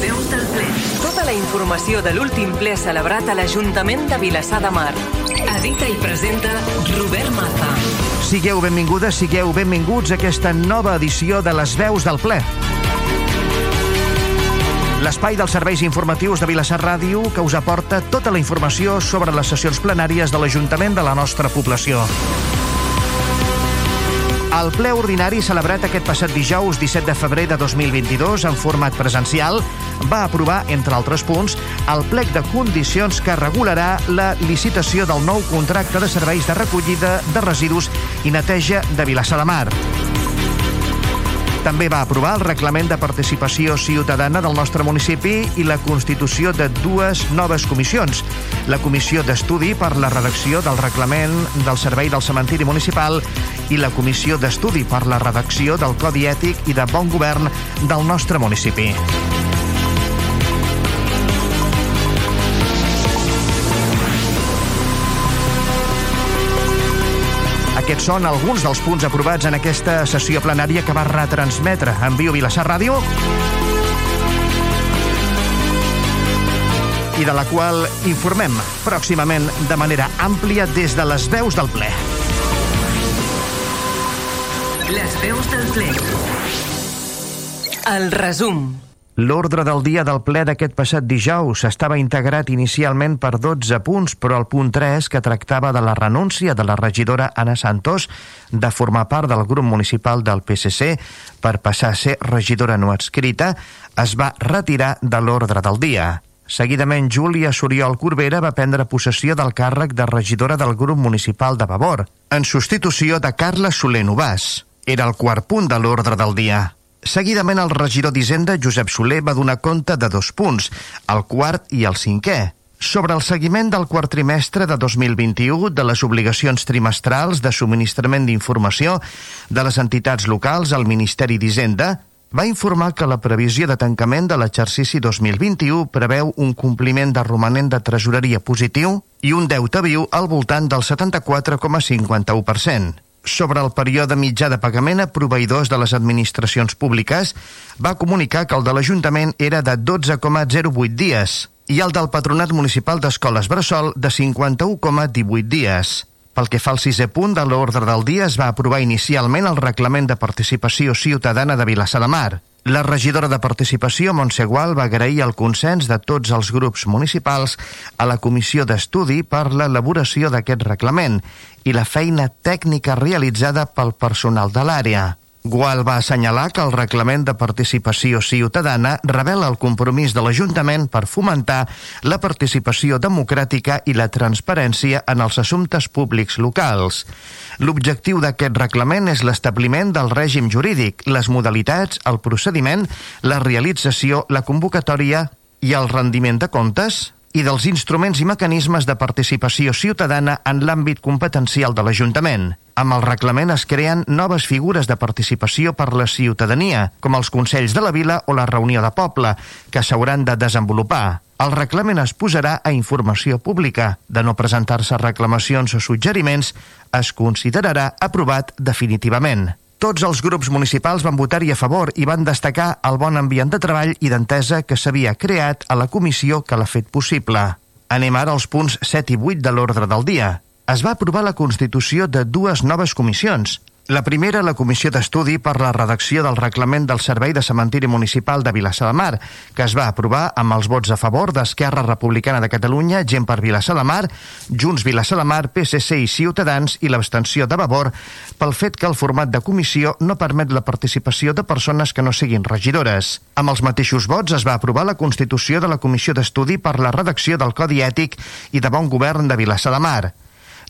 veus del ple. Tota la informació de l'últim ple celebrat a l'Ajuntament de Vilassar de Mar. Edita i presenta Robert Maza. Sigueu benvingudes, sigueu benvinguts a aquesta nova edició de les veus del ple. L'espai dels serveis informatius de Vilassar Ràdio que us aporta tota la informació sobre les sessions plenàries de l'Ajuntament de la nostra població. El ple ordinari celebrat aquest passat dijous 17 de febrer de 2022 en format presencial va aprovar, entre altres punts, el plec de condicions que regularà la licitació del nou contracte de serveis de recollida de residus i neteja de Vilassar de Mar. També va aprovar el reglament de participació ciutadana del nostre municipi i la constitució de dues noves comissions. La Comissió d'Estudi per la redacció del reglament del Servei del Cementiri Municipal i la Comissió d'Estudi per la redacció del Codi Ètic i de Bon Govern del nostre municipi. Aquests són alguns dels punts aprovats en aquesta sessió plenària que va retransmetre en Viu Vilassar Ràdio i de la qual informem pròximament de manera àmplia des de les veus del ple. Les veus del ple. El resum. L'ordre del dia del ple d'aquest passat dijous estava integrat inicialment per 12 punts, però el punt 3, que tractava de la renúncia de la regidora Anna Santos de formar part del grup municipal del PSC per passar a ser regidora no adscrita, es va retirar de l'ordre del dia. Seguidament, Júlia Soriol Corbera va prendre possessió del càrrec de regidora del grup municipal de Vavor, en substitució de Carla Soler Novàs. Era el quart punt de l'ordre del dia. Seguidament, el regidor d'Hisenda, Josep Soler, va donar compte de dos punts, el quart i el cinquè. Sobre el seguiment del quart trimestre de 2021 de les obligacions trimestrals de subministrament d'informació de les entitats locals al Ministeri d'Hisenda, va informar que la previsió de tancament de l'exercici 2021 preveu un compliment de romanent de tresoreria positiu i un deute viu al voltant del 74,51% sobre el període mitjà de pagament a proveïdors de les administracions públiques va comunicar que el de l'Ajuntament era de 12,08 dies i el del Patronat Municipal d'Escoles Bressol de 51,18 dies. Pel que fa al sisè punt de l'ordre del dia es va aprovar inicialment el reglament de participació ciutadana de Vilassar de Mar. La regidora de Participació, Montse Gual, va agrair el consens de tots els grups municipals a la comissió d'estudi per l'elaboració d'aquest reglament i la feina tècnica realitzada pel personal de l'àrea. Gual va assenyalar que el reglament de participació ciutadana revela el compromís de l'Ajuntament per fomentar la participació democràtica i la transparència en els assumptes públics locals. L'objectiu d'aquest reglament és l'establiment del règim jurídic, les modalitats, el procediment, la realització, la convocatòria i el rendiment de comptes, i dels instruments i mecanismes de participació ciutadana en l'àmbit competencial de l'Ajuntament. Amb el reglament es creen noves figures de participació per la ciutadania, com els Consells de la Vila o la Reunió de Poble, que s'hauran de desenvolupar. El reglament es posarà a informació pública. De no presentar-se reclamacions o suggeriments, es considerarà aprovat definitivament. Tots els grups municipals van votar-hi a favor i van destacar el bon ambient de treball i d'entesa que s'havia creat a la comissió que l'ha fet possible. Anem ara als punts 7 i 8 de l'ordre del dia. Es va aprovar la constitució de dues noves comissions, la primera, la Comissió d'Estudi per la redacció del reglament del Servei de Cementiri Municipal de Vilassar de Mar, que es va aprovar amb els vots a favor d'Esquerra Republicana de Catalunya, Gent per Vilassar de Mar, Junts Vilassar de Mar, PSC i Ciutadans i l'abstenció de Vavor pel fet que el format de comissió no permet la participació de persones que no siguin regidores. Amb els mateixos vots es va aprovar la constitució de la Comissió d'Estudi per la redacció del Codi Ètic i de Bon Govern de Vilassar de Mar.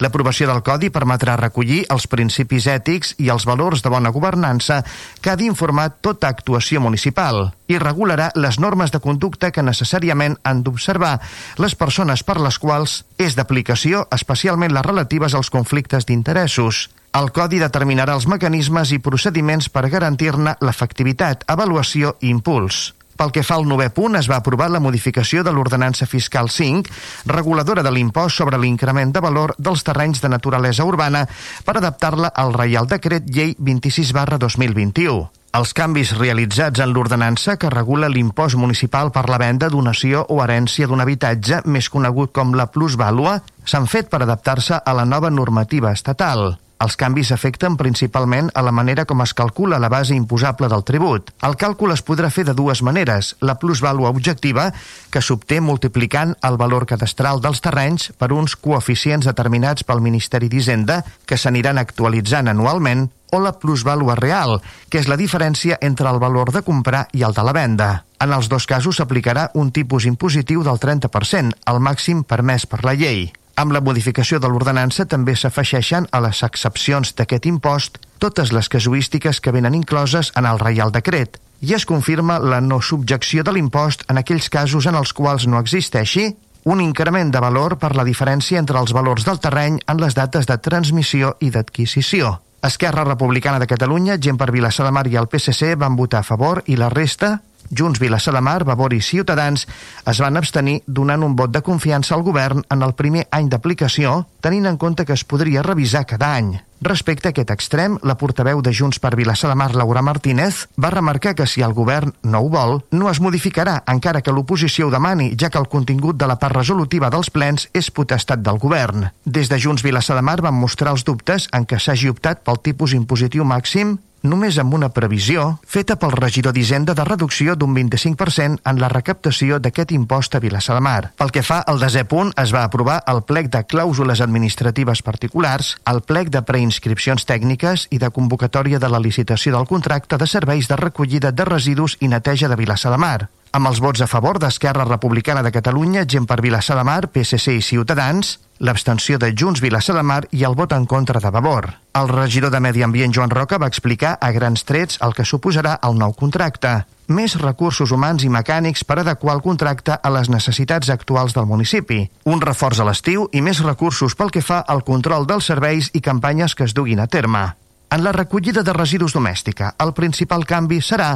L'aprovació del Codi permetrà recollir els principis ètics i els valors de bona governança que ha d'informar tota actuació municipal i regularà les normes de conducta que necessàriament han d'observar les persones per les quals és d'aplicació especialment les relatives als conflictes d'interessos. El Codi determinarà els mecanismes i procediments per garantir-ne l'efectivitat, avaluació i impuls. Pel que fa al novè punt, es va aprovar la modificació de l'ordenança fiscal 5, reguladora de l'impost sobre l'increment de valor dels terrenys de naturalesa urbana per adaptar-la al Reial Decret Llei 26 barra 2021. Els canvis realitzats en l'ordenança que regula l'impost municipal per la venda, donació o herència d'un habitatge, més conegut com la plusvàlua, s'han fet per adaptar-se a la nova normativa estatal. Els canvis afecten principalment a la manera com es calcula la base imposable del tribut. El càlcul es podrà fer de dues maneres. La plusvàlua objectiva, que s'obté multiplicant el valor cadastral dels terrenys per uns coeficients determinats pel Ministeri d'Hisenda, que s'aniran actualitzant anualment, o la plusvàlua real, que és la diferència entre el valor de comprar i el de la venda. En els dos casos s'aplicarà un tipus impositiu del 30%, el màxim permès per la llei. Amb la modificació de l'ordenança també s'afegeixen a les excepcions d'aquest impost totes les casuístiques que venen incloses en el Reial Decret i es confirma la no subjecció de l'impost en aquells casos en els quals no existeixi un increment de valor per la diferència entre els valors del terreny en les dates de transmissió i d'adquisició. Esquerra Republicana de Catalunya, Gent per Vilassar de Mar i el PSC van votar a favor i la resta Junts, Vilassar de Mar, Vavor i Ciutadans es van abstenir donant un vot de confiança al govern en el primer any d'aplicació, tenint en compte que es podria revisar cada any. Respecte a aquest extrem, la portaveu de Junts per Vilassar de Mar, Laura Martínez, va remarcar que si el govern no ho vol, no es modificarà, encara que l'oposició ho demani, ja que el contingut de la part resolutiva dels plens és potestat del govern. Des de Junts Vilassar de Mar van mostrar els dubtes en què s'hagi optat pel tipus impositiu màxim només amb una previsió feta pel regidor d'Hisenda de reducció d'un 25% en la recaptació d'aquest impost a Vilassar de Mar. Pel que fa al desè punt, es va aprovar el plec de clàusules administratives particulars, el plec de preinscripcions tècniques i de convocatòria de la licitació del contracte de serveis de recollida de residus i neteja de Vilassar de Mar amb els vots a favor d'Esquerra Republicana de Catalunya, Gent per Vilassar de Mar, PSC i Ciutadans, l'abstenció de Junts Vilassar de Mar i el vot en contra de Vavor. El regidor de Medi Ambient, Joan Roca, va explicar a grans trets el que suposarà el nou contracte. Més recursos humans i mecànics per adequar el contracte a les necessitats actuals del municipi. Un reforç a l'estiu i més recursos pel que fa al control dels serveis i campanyes que es duguin a terme. En la recollida de residus domèstica, el principal canvi serà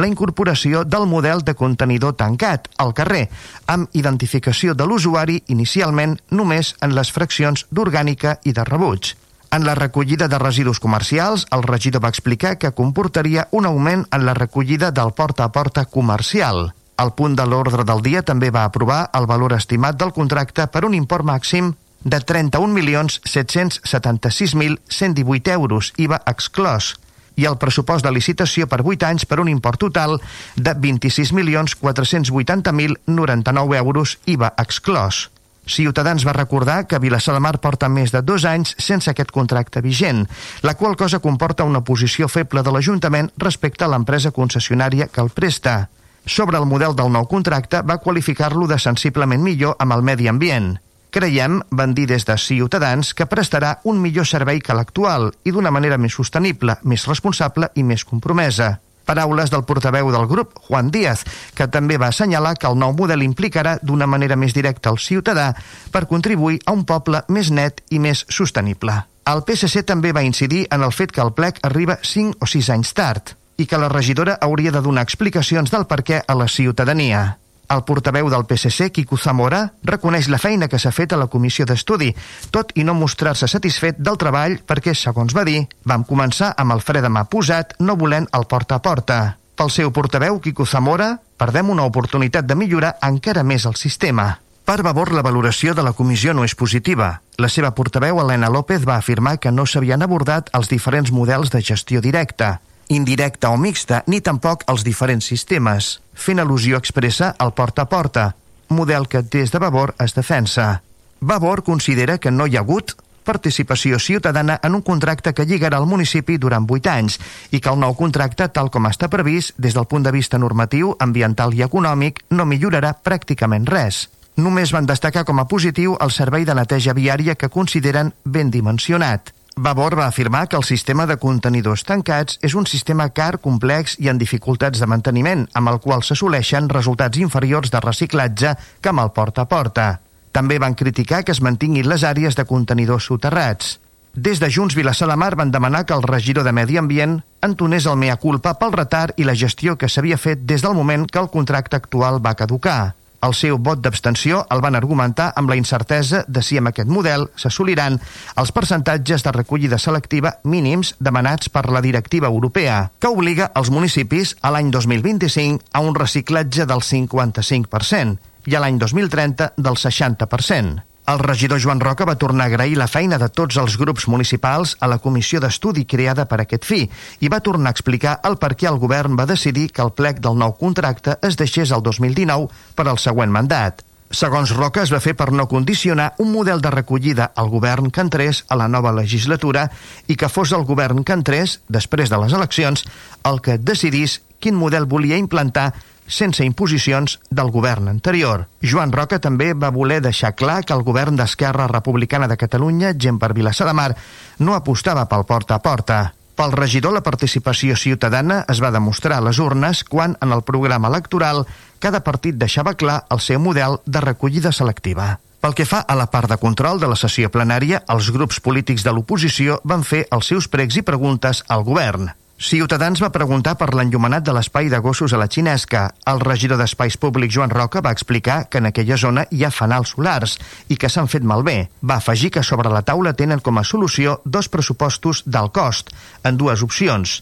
la incorporació del model de contenidor tancat al carrer, amb identificació de l'usuari inicialment només en les fraccions d'orgànica i de rebuig. En la recollida de residus comercials, el regidor va explicar que comportaria un augment en la recollida del porta a porta comercial. El punt de l'ordre del dia també va aprovar el valor estimat del contracte per un import màxim de 31.776.118 euros, IVA exclòs, i el pressupost de licitació per 8 anys per un import total de 26.480.099 euros, IVA exclòs. Ciutadans va recordar que Vilassar de Mar porta més de dos anys sense aquest contracte vigent, la qual cosa comporta una posició feble de l'Ajuntament respecte a l'empresa concessionària que el presta. Sobre el model del nou contracte va qualificar-lo de sensiblement millor amb el medi ambient. Creiem, van dir des de Ciutadans, que prestarà un millor servei que l'actual i d'una manera més sostenible, més responsable i més compromesa. Paraules del portaveu del grup, Juan Díaz, que també va assenyalar que el nou model implicarà d'una manera més directa el ciutadà per contribuir a un poble més net i més sostenible. El PSC també va incidir en el fet que el plec arriba 5 o 6 anys tard i que la regidora hauria de donar explicacions del per què a la ciutadania. El portaveu del PSC, Quico Zamora, reconeix la feina que s'ha fet a la comissió d'estudi, tot i no mostrar-se satisfet del treball perquè, segons va dir, vam començar amb el fre de mà posat, no volent el porta a porta. Pel seu portaveu, Quico Zamora, perdem una oportunitat de millorar encara més el sistema. Per favor, la valoració de la comissió no és positiva. La seva portaveu, Helena López, va afirmar que no s'havien abordat els diferents models de gestió directa indirecta o mixta, ni tampoc els diferents sistemes, fent al·lusió expressa al porta a porta, model que des de Vavor es defensa. Vavor considera que no hi ha hagut participació ciutadana en un contracte que lligarà el municipi durant 8 anys i que el nou contracte, tal com està previst des del punt de vista normatiu, ambiental i econòmic, no millorarà pràcticament res. Només van destacar com a positiu el servei de neteja viària que consideren ben dimensionat. Vavor va afirmar que el sistema de contenidors tancats és un sistema car, complex i en dificultats de manteniment, amb el qual s'assoleixen resultats inferiors de reciclatge que amb el porta a porta. També van criticar que es mantinguin les àrees de contenidors soterrats. Des de Junts Vilassar de Mar van demanar que el regidor de Medi Ambient entonés el mea culpa pel retard i la gestió que s'havia fet des del moment que el contracte actual va caducar. El seu vot d'abstenció el van argumentar amb la incertesa de si amb aquest model s'assoliran els percentatges de recollida selectiva mínims demanats per la directiva europea, que obliga els municipis a l'any 2025 a un reciclatge del 55% i a l'any 2030 del 60%. El regidor Joan Roca va tornar a agrair la feina de tots els grups municipals a la comissió d'estudi creada per aquest fi i va tornar a explicar el per què el govern va decidir que el plec del nou contracte es deixés el 2019 per al següent mandat. Segons Roca, es va fer per no condicionar un model de recollida al govern que entrés a la nova legislatura i que fos el govern que entrés, després de les eleccions, el que decidís quin model volia implantar sense imposicions del govern anterior. Joan Roca també va voler deixar clar que el govern d'Esquerra Republicana de Catalunya, gent per Vilassar de Mar, no apostava pel porta a porta. Pel regidor, la participació ciutadana es va demostrar a les urnes quan, en el programa electoral, cada partit deixava clar el seu model de recollida selectiva. Pel que fa a la part de control de la sessió plenària, els grups polítics de l'oposició van fer els seus pregs i preguntes al govern. Ciutadans va preguntar per l'enllumenat de l'espai de gossos a la Xinesca. El regidor d'Espais Públics, Joan Roca, va explicar que en aquella zona hi ha fanals solars i que s'han fet malbé. Va afegir que sobre la taula tenen com a solució dos pressupostos d'alt cost, en dues opcions,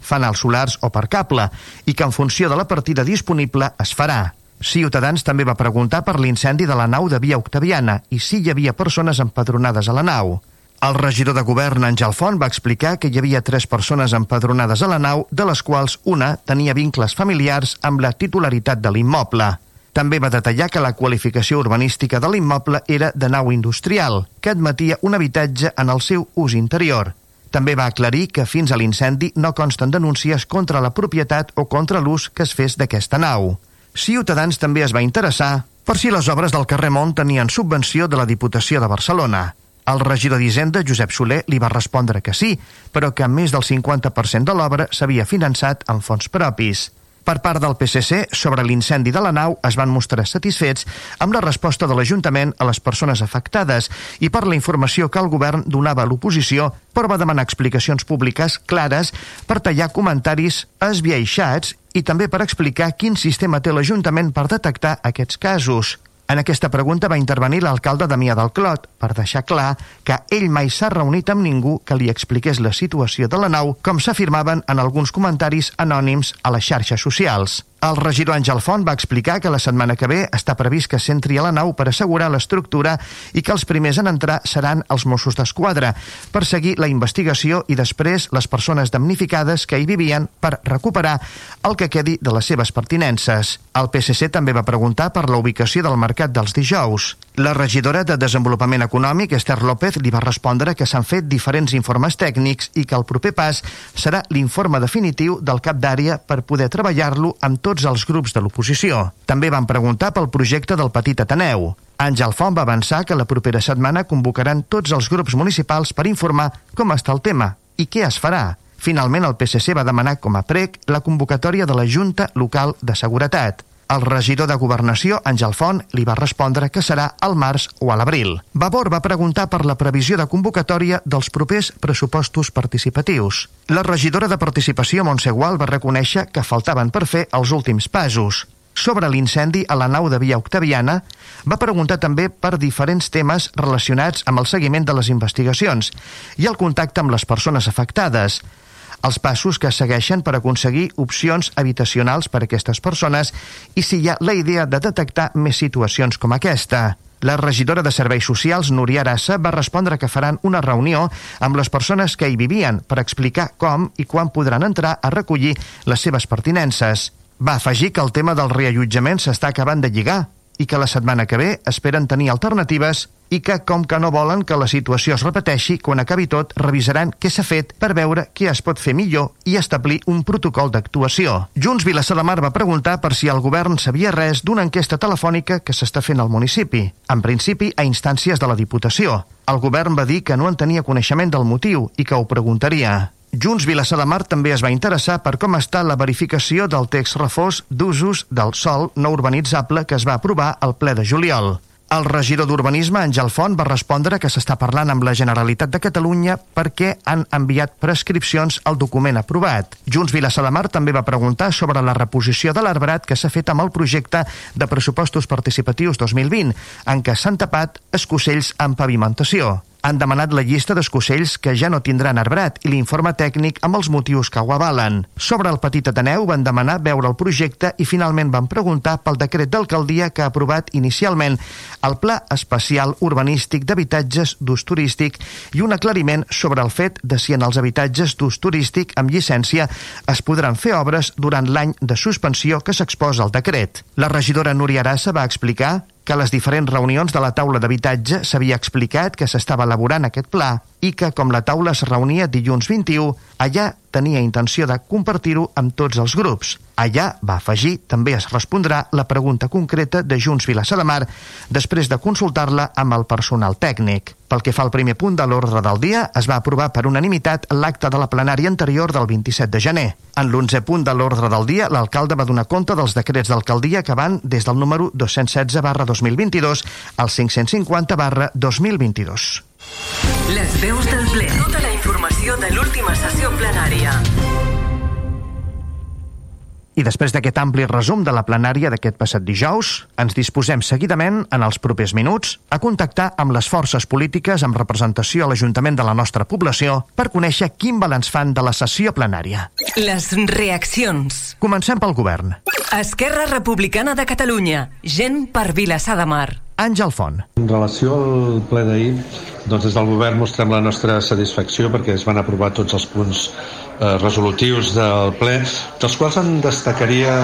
fanals solars o per cable, i que en funció de la partida disponible es farà. Ciutadans també va preguntar per l'incendi de la nau de Via Octaviana i si hi havia persones empadronades a la nau. El regidor de govern, Àngel Font, va explicar que hi havia tres persones empadronades a la nau, de les quals una tenia vincles familiars amb la titularitat de l'immoble. També va detallar que la qualificació urbanística de l'immoble era de nau industrial, que admetia un habitatge en el seu ús interior. També va aclarir que fins a l'incendi no consten denúncies contra la propietat o contra l'ús que es fes d'aquesta nau. Ciutadans també es va interessar per si les obres del carrer Mont tenien subvenció de la Diputació de Barcelona. El regidor d'Hisenda, Josep Soler, li va respondre que sí, però que més del 50% de l'obra s'havia finançat amb fons propis. Per part del PSC, sobre l'incendi de la nau es van mostrar satisfets amb la resposta de l'Ajuntament a les persones afectades i per la informació que el govern donava a l'oposició, però va demanar explicacions públiques clares per tallar comentaris esbiaixats i també per explicar quin sistema té l'Ajuntament per detectar aquests casos. En aquesta pregunta va intervenir l'alcalde Damià del Clot per deixar clar que ell mai s'ha reunit amb ningú que li expliqués la situació de la nau, com s'afirmaven en alguns comentaris anònims a les xarxes socials. El regidor Àngel Font va explicar que la setmana que ve està previst que s'entri a la nau per assegurar l'estructura i que els primers en entrar seran els Mossos d'Esquadra per seguir la investigació i després les persones damnificades que hi vivien per recuperar el que quedi de les seves pertinences. El PSC també va preguntar per la ubicació del mercat dels dijous. La regidora de Desenvolupament Econòmic, Esther López, li va respondre que s'han fet diferents informes tècnics i que el proper pas serà l'informe definitiu del cap d'àrea per poder treballar-lo amb tots els grups de l'oposició. També van preguntar pel projecte del Petit Ateneu. Àngel Font va avançar que la propera setmana convocaran tots els grups municipals per informar com està el tema i què es farà. Finalment, el PSC va demanar com a prec la convocatòria de la Junta Local de Seguretat. El regidor de Governació, Àngel Font, li va respondre que serà al març o a l'abril. Vavor va preguntar per la previsió de convocatòria dels propers pressupostos participatius. La regidora de Participació, Montse Gual, va reconèixer que faltaven per fer els últims passos. Sobre l'incendi a la nau de Via Octaviana, va preguntar també per diferents temes relacionats amb el seguiment de les investigacions i el contacte amb les persones afectades, els passos que segueixen per aconseguir opcions habitacionals per a aquestes persones i si hi ha la idea de detectar més situacions com aquesta. La regidora de Serveis Socials, Núria Arassa, va respondre que faran una reunió amb les persones que hi vivien per explicar com i quan podran entrar a recollir les seves pertinences. Va afegir que el tema del reallotjament s'està acabant de lligar i que la setmana que ve esperen tenir alternatives i que, com que no volen que la situació es repeteixi, quan acabi tot, revisaran què s'ha fet per veure què es pot fer millor i establir un protocol d'actuació. Junts Vilassar de Mar va preguntar per si el govern sabia res d'una enquesta telefònica que s'està fent al municipi, en principi a instàncies de la Diputació. El govern va dir que no en tenia coneixement del motiu i que ho preguntaria. Junts Vilassar de Mar també es va interessar per com està la verificació del text refós d'usos del sol no urbanitzable que es va aprovar al ple de juliol. El regidor d'Urbanisme, Àngel Font, va respondre que s'està parlant amb la Generalitat de Catalunya perquè han enviat prescripcions al document aprovat. Junts Vilassar de Mar també va preguntar sobre la reposició de l'arbrat que s'ha fet amb el projecte de pressupostos participatius 2020, en què s'han tapat escocells amb pavimentació han demanat la llista d'escocells que ja no tindran arbrat i l'informe tècnic amb els motius que ho avalen. Sobre el Petit Ateneu van demanar veure el projecte i finalment van preguntar pel decret d'alcaldia que ha aprovat inicialment el Pla Especial Urbanístic d'Habitatges d'ús turístic i un aclariment sobre el fet de si en els habitatges d'ús turístic amb llicència es podran fer obres durant l'any de suspensió que s'exposa al decret. La regidora Núria Arassa va explicar que a les diferents reunions de la taula d'habitatge s'havia explicat que s'estava elaborant aquest pla i que, com la taula es reunia dilluns 21, allà tenia intenció de compartir-ho amb tots els grups. Allà, va afegir, també es respondrà la pregunta concreta de Junts Vilassar de Mar després de consultar-la amb el personal tècnic. Pel que fa al primer punt de l'ordre del dia, es va aprovar per unanimitat l'acte de la plenària anterior del 27 de gener. En l'onze punt de l'ordre del dia, l'alcalde va donar compte dels decrets d'alcaldia que van des del número 216 barra 2022 al 550 barra 2022. Les veus del ple. Tota la informació de l'última sessió plenària. I després d'aquest ampli resum de la plenària d'aquest passat dijous, ens disposem seguidament, en els propers minuts, a contactar amb les forces polítiques amb representació a l'Ajuntament de la nostra població per conèixer quin balanç fan de la sessió plenària. Les reaccions. Comencem pel govern. Esquerra Republicana de Catalunya. Gent per Vilassar de Mar. Àngel Font. En relació al ple d'ahir, doncs des del govern mostrem la nostra satisfacció perquè es van aprovar tots els punts eh, resolutius del ple, dels quals en destacaria,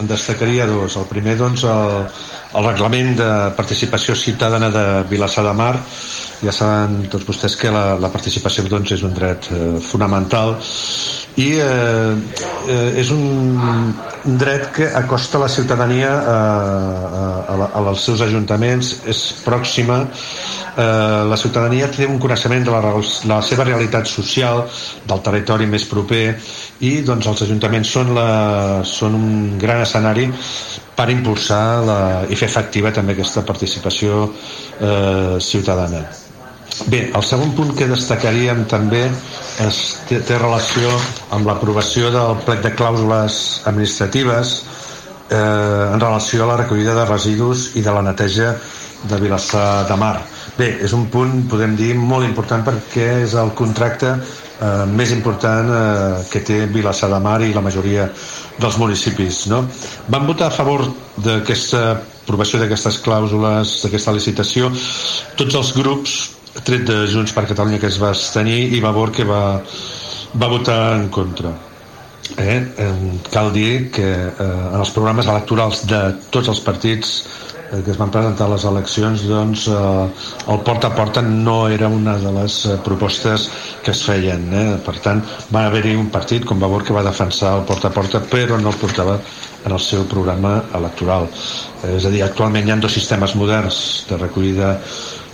en destacaria dos. El primer, doncs, el, el reglament de participació ciutadana de Vilassar de Mar. Ja saben tots vostès que la, la participació doncs, és un dret eh, fonamental i eh, eh, és un, dret que acosta la ciutadania a, a, a, als seus ajuntaments, és pròxima, eh, la ciutadania té un coneixement de la, de la seva realitat social, del territori més proper i doncs, els ajuntaments són, la, són un gran escenari per impulsar la, i fer efectiva també aquesta participació eh, ciutadana. Bé, el segon punt que destacaríem també és, té, té relació amb l'aprovació del plec de clàusules administratives eh, en relació a la recollida de residus i de la neteja de Vilassar de Mar. Bé, és un punt, podem dir, molt important perquè és el contracte eh, més important eh, que té Vilassar de Mar i la majoria dels municipis. No? Van votar a favor d'aquesta aprovació d'aquestes clàusules, d'aquesta licitació, tots els grups tret de Junts per Catalunya que es va abstenir i Vavor que va, va votar en contra. Eh? Cal dir que eh, en els programes electorals de tots els partits eh, que es van presentar a les eleccions doncs eh, el porta a porta no era una de les eh, propostes que es feien eh? per tant va haver-hi un partit com Vavor que va defensar el porta a porta però no el portava en el seu programa electoral eh, és a dir, actualment hi ha dos sistemes moderns de recollida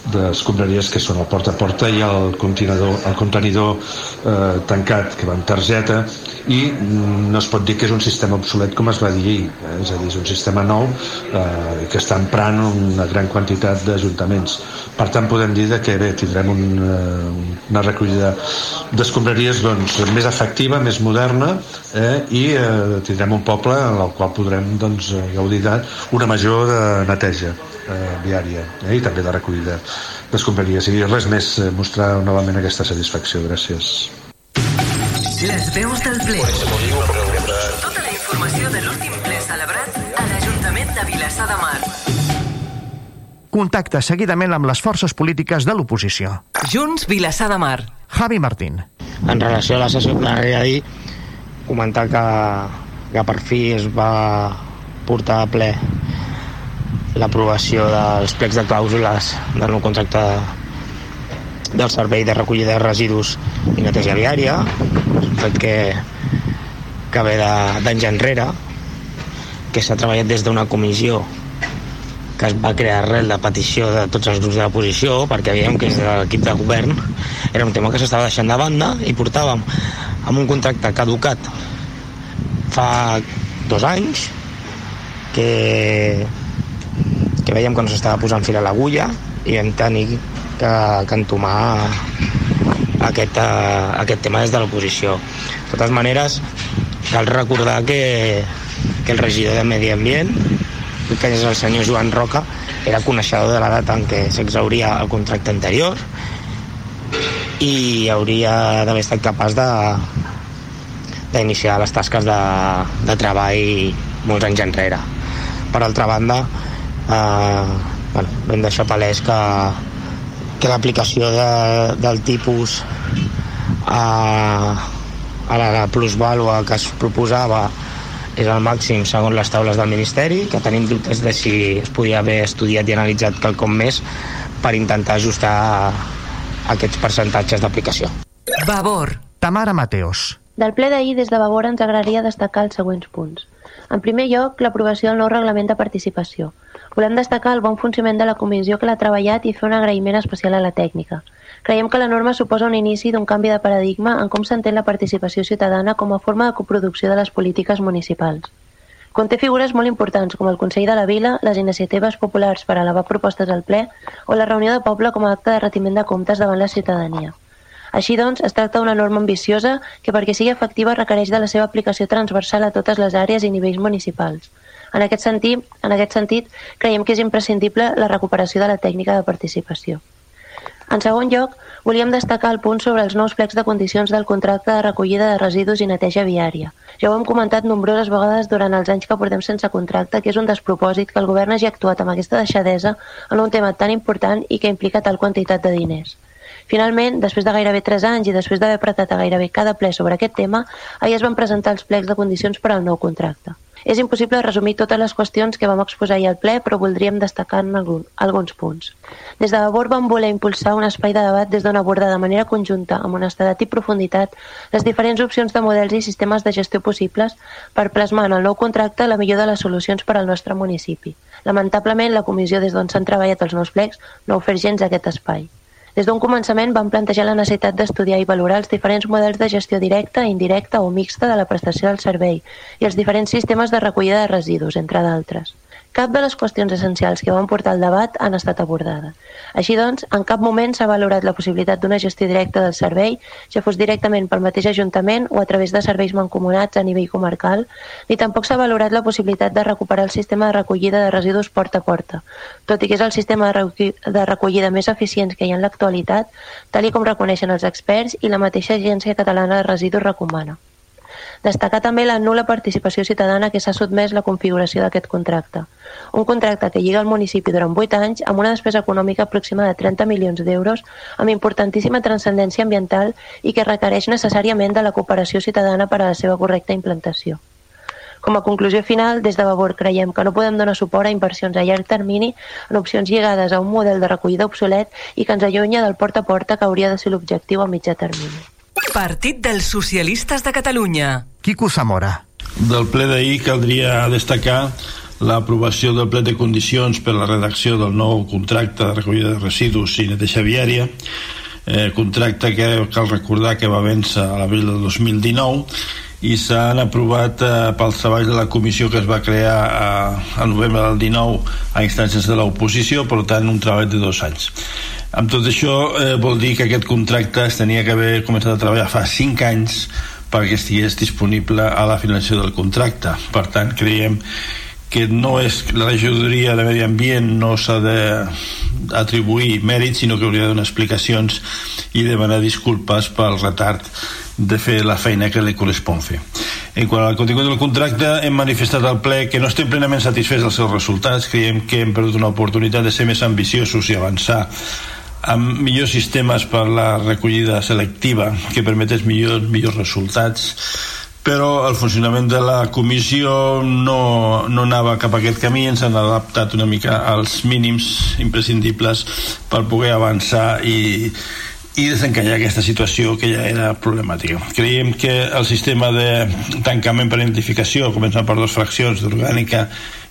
d'escombraries que són el porta a porta i el contenidor, el contenidor eh, tancat que va amb targeta i no es pot dir que és un sistema obsolet com es va dir ahir, eh? és a dir, és un sistema nou eh, que està emprant una gran quantitat d'ajuntaments per tant podem dir que bé, tindrem un, eh, una recollida d'escombraries doncs, més efectiva, més moderna eh, i eh, tindrem un poble en el qual podrem doncs, gaudir d'una major de neteja eh, viària eh, i també de recollida d'escombraries. I res més, eh, mostrar novament aquesta satisfacció. Gràcies. Les veus del ple. Tota la informació de l'últim ple celebrat a l'Ajuntament de Vilassar de Mar. Contacta seguidament amb les forces polítiques de l'oposició. Junts Vilassar de Mar. Javi Martín. En relació a la sessió plenària d'ahir, comentar que, que per fi es va portar a ple l'aprovació dels plecs de clàusules del nou contracte del servei de recollida de residus i neteja viària, un fet que, que ve d'anys enrere, que s'ha treballat des d'una comissió que es va crear arrel de petició de tots els grups de l'oposició perquè veiem que des de l'equip de govern era un tema que s'estava deixant de banda i portàvem amb un contracte caducat fa dos anys que que veiem que no s'estava posant fil a l'agulla i vam tenir que, que entomar aquest, uh, aquest tema des de l'oposició. De totes maneres, cal recordar que, que el regidor de Medi Ambient, que és el senyor Joan Roca, era coneixedor de la data en què s'exhauria el contracte anterior i hauria d'haver estat capaç de d'iniciar les tasques de, de treball molts anys enrere. Per altra banda, eh, bueno, vam deixar palès que, que l'aplicació de, del tipus a, a la plusvàlua que es proposava és el màxim segons les taules del Ministeri, que tenim dubtes de si es podia haver estudiat i analitzat quelcom més per intentar ajustar aquests percentatges d'aplicació. Vavor. Tamara Mateos. Del ple d'ahir, des de Vavor, ens agradaria destacar els següents punts. En primer lloc, l'aprovació del nou reglament de participació. Volem destacar el bon funcionament de la comissió que l'ha treballat i fer un agraïment especial a la tècnica. Creiem que la norma suposa un inici d'un canvi de paradigma en com s'entén la participació ciutadana com a forma de coproducció de les polítiques municipals. Conté figures molt importants com el Consell de la Vila, les iniciatives populars per elevar propostes al ple o la reunió de poble com a acte de retiment de comptes davant la ciutadania. Així doncs, es tracta d'una norma ambiciosa que perquè sigui efectiva requereix de la seva aplicació transversal a totes les àrees i nivells municipals. En aquest sentit, en aquest sentit creiem que és imprescindible la recuperació de la tècnica de participació. En segon lloc, volíem destacar el punt sobre els nous plecs de condicions del contracte de recollida de residus i neteja viària. Ja ho hem comentat nombroses vegades durant els anys que portem sense contracte, que és un despropòsit que el govern hagi actuat amb aquesta deixadesa en un tema tan important i que implica tal quantitat de diners. Finalment, després de gairebé 3 anys i després d'haver apretat a gairebé cada ple sobre aquest tema, ahir es van presentar els plecs de condicions per al nou contracte. És impossible resumir totes les qüestions que vam exposar ahir al ple, però voldríem destacar en algun, alguns punts. Des de Vavor vam voler impulsar un espai de debat des d'on abordar de manera conjunta, amb honestedat i profunditat, les diferents opcions de models i sistemes de gestió possibles per plasmar en el nou contracte la millor de les solucions per al nostre municipi. Lamentablement, la comissió des d'on s'han treballat els nous plecs no ofert gens aquest espai. Des d'un començament vam plantejar la necessitat d'estudiar i valorar els diferents models de gestió directa, indirecta o mixta de la prestació del servei i els diferents sistemes de recollida de residus, entre d'altres. Cap de les qüestions essencials que van portar al debat han estat abordades. Així doncs, en cap moment s'ha valorat la possibilitat d'una gestió directa del servei, ja fos directament pel mateix Ajuntament o a través de serveis mancomunats a nivell comarcal, ni tampoc s'ha valorat la possibilitat de recuperar el sistema de recollida de residus porta a porta, tot i que és el sistema de recollida més eficient que hi ha en l'actualitat, tal i com reconeixen els experts i la mateixa Agència Catalana de Residus recomana. Destacar també la nula participació ciutadana que s'ha sotmès la configuració d'aquest contracte. Un contracte que lliga el municipi durant 8 anys amb una despesa econòmica aproximada de 30 milions d'euros amb importantíssima transcendència ambiental i que requereix necessàriament de la cooperació ciutadana per a la seva correcta implantació. Com a conclusió final, des de Vavor creiem que no podem donar suport a inversions a llarg termini en opcions lligades a un model de recollida obsolet i que ens allunya del porta a porta que hauria de ser l'objectiu a mitjà termini. Partit dels Socialistes de Catalunya. Quico Zamora. Del ple d'ahir caldria destacar l'aprovació del ple de condicions per a la redacció del nou contracte de recollida de residus i neteja viària, eh, contracte que cal recordar que va vèncer a l'abril del 2019 i s'han aprovat eh, pels treballs de la comissió que es va crear eh, a novembre del 19 a instàncies de l'oposició, per tant un treball de dos anys. Amb tot això eh, vol dir que aquest contracte es tenia que haver començat a treballar fa 5 anys perquè estigués disponible a la finalització del contracte. Per tant, creiem que no és la regidoria de Medi Ambient no s'ha d'atribuir mèrits sinó que hauria de donar explicacions i demanar disculpes pel retard de fer la feina que li correspon fer. En quant al contingut del contracte, hem manifestat al ple que no estem plenament satisfets dels seus resultats, creiem que hem perdut una oportunitat de ser més ambiciosos i avançar amb millors sistemes per la recollida selectiva que permetés millors, millors resultats però el funcionament de la comissió no, no anava cap a aquest camí ens han adaptat una mica als mínims imprescindibles per poder avançar i, i desencallar aquesta situació que ja era problemàtica. Creiem que el sistema de tancament per identificació, començant per dues fraccions d'orgànica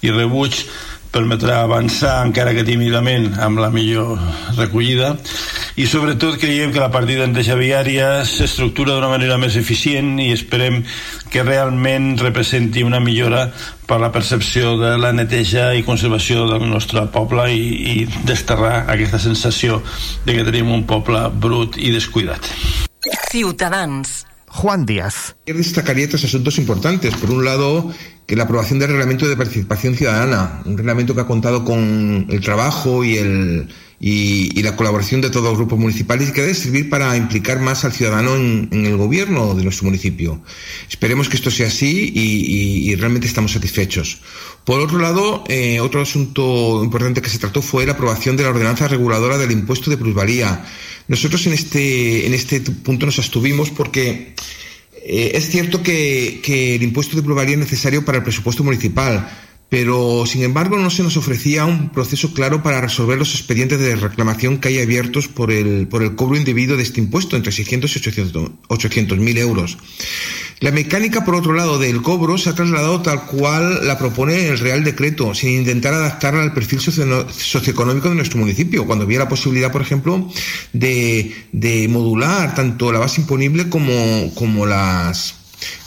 i rebuig, permetrà avançar encara que tímidament amb la millor recollida i sobretot creiem que la partida en neteja viària s'estructura d'una manera més eficient i esperem que realment representi una millora per la percepció de la neteja i conservació del nostre poble i, i desterrar aquesta sensació de que tenim un poble brut i descuidat. Ciutadans. Juan Díaz. Destacaría tres asuntos importantes. Por un lado, que la aprobación del reglamento de participación ciudadana, un reglamento que ha contado con el trabajo y el y, la colaboración de todos los grupos municipales y que debe servir para implicar más al ciudadano en, el gobierno de nuestro municipio. Esperemos que esto sea así y realmente estamos satisfechos. Por otro lado, eh, otro asunto importante que se trató fue la aprobación de la ordenanza reguladora del impuesto de plusvalía. Nosotros en este, en este punto nos abstuvimos porque eh, es cierto que, que el impuesto de plusvalía es necesario para el presupuesto municipal pero sin embargo no se nos ofrecía un proceso claro para resolver los expedientes de reclamación que hay abiertos por el, por el cobro indebido de este impuesto entre 600 y 800 mil euros. La mecánica, por otro lado, del cobro se ha trasladado tal cual la propone el Real Decreto, sin intentar adaptarla al perfil socioeconómico de nuestro municipio, cuando había la posibilidad, por ejemplo, de, de modular tanto la base imponible como, como las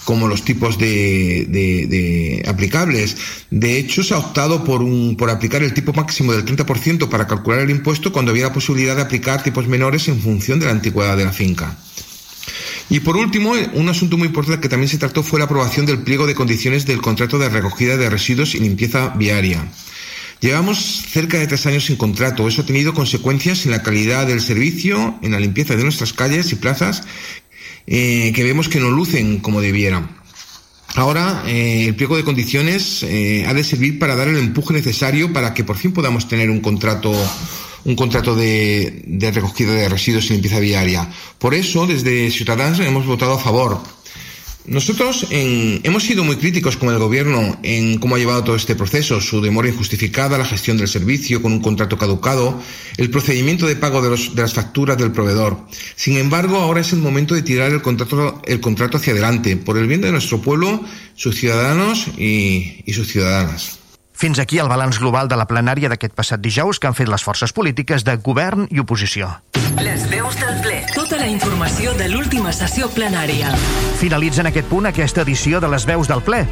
como los tipos de, aplicables. De hecho, se ha optado por, un, por aplicar el tipo máximo del 30% para calcular el impuesto cuando había la posibilidad de aplicar tipos menores en función de la antigüedad de la finca. Y por último, un asunto muy importante que también se trató fue la aprobación del pliego de condiciones del contrato de recogida de residuos y limpieza viaria. Llevamos cerca de tres años sin contrato. Eso ha tenido consecuencias en la calidad del servicio, en la limpieza de nuestras calles y plazas eh, que vemos que no lucen como debieran. Ahora, eh, el pliego de condiciones eh, ha de servir para dar el empuje necesario para que por fin podamos tener un contrato un contrato de, de recogida de residuos y limpieza viaria. Por eso, desde Ciudadanos hemos votado a favor nosotros en, hemos sido muy críticos con el gobierno en cómo ha llevado todo este proceso, su demora injustificada, la gestión del servicio con un contrato caducado, el procedimiento de pago de, los, de las facturas del proveedor. Sin embargo, ahora es el momento de tirar el contrato, el contrato hacia adelante, por el bien de nuestro pueblo, sus ciudadanos y, y sus ciudadanas. Fins aquí el balanç global de la plenària d'aquest passat dijous que han fet les forces polítiques de govern i oposició. Les veus del ple. Tota la informació de l'última sessió plenària. Finalitza en aquest punt aquesta edició de les veus del ple.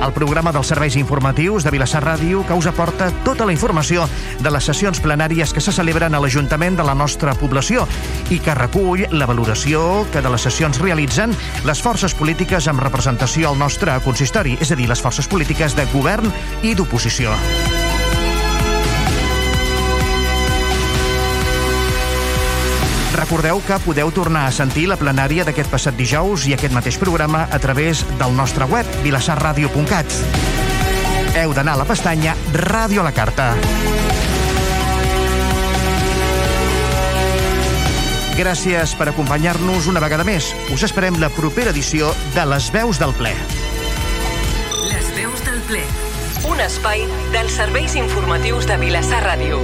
El programa dels serveis informatius de Vilassar Ràdio que us aporta tota la informació de les sessions plenàries que se celebren a l'Ajuntament de la nostra població i que recull la valoració que de les sessions realitzen les forces polítiques amb representació al nostre consistori, és a dir, les forces polítiques de govern i d'oposició. Recordeu que podeu tornar a sentir la plenària d'aquest passat dijous i aquest mateix programa a través del nostre web, vilassarradio.cat. Heu d'anar a la pestanya Ràdio a la Carta. Gràcies per acompanyar-nos una vegada més. Us esperem la propera edició de Les Veus del Ple. Les Veus del Ple. Un espai dels serveis informatius de Vilassar Ràdio.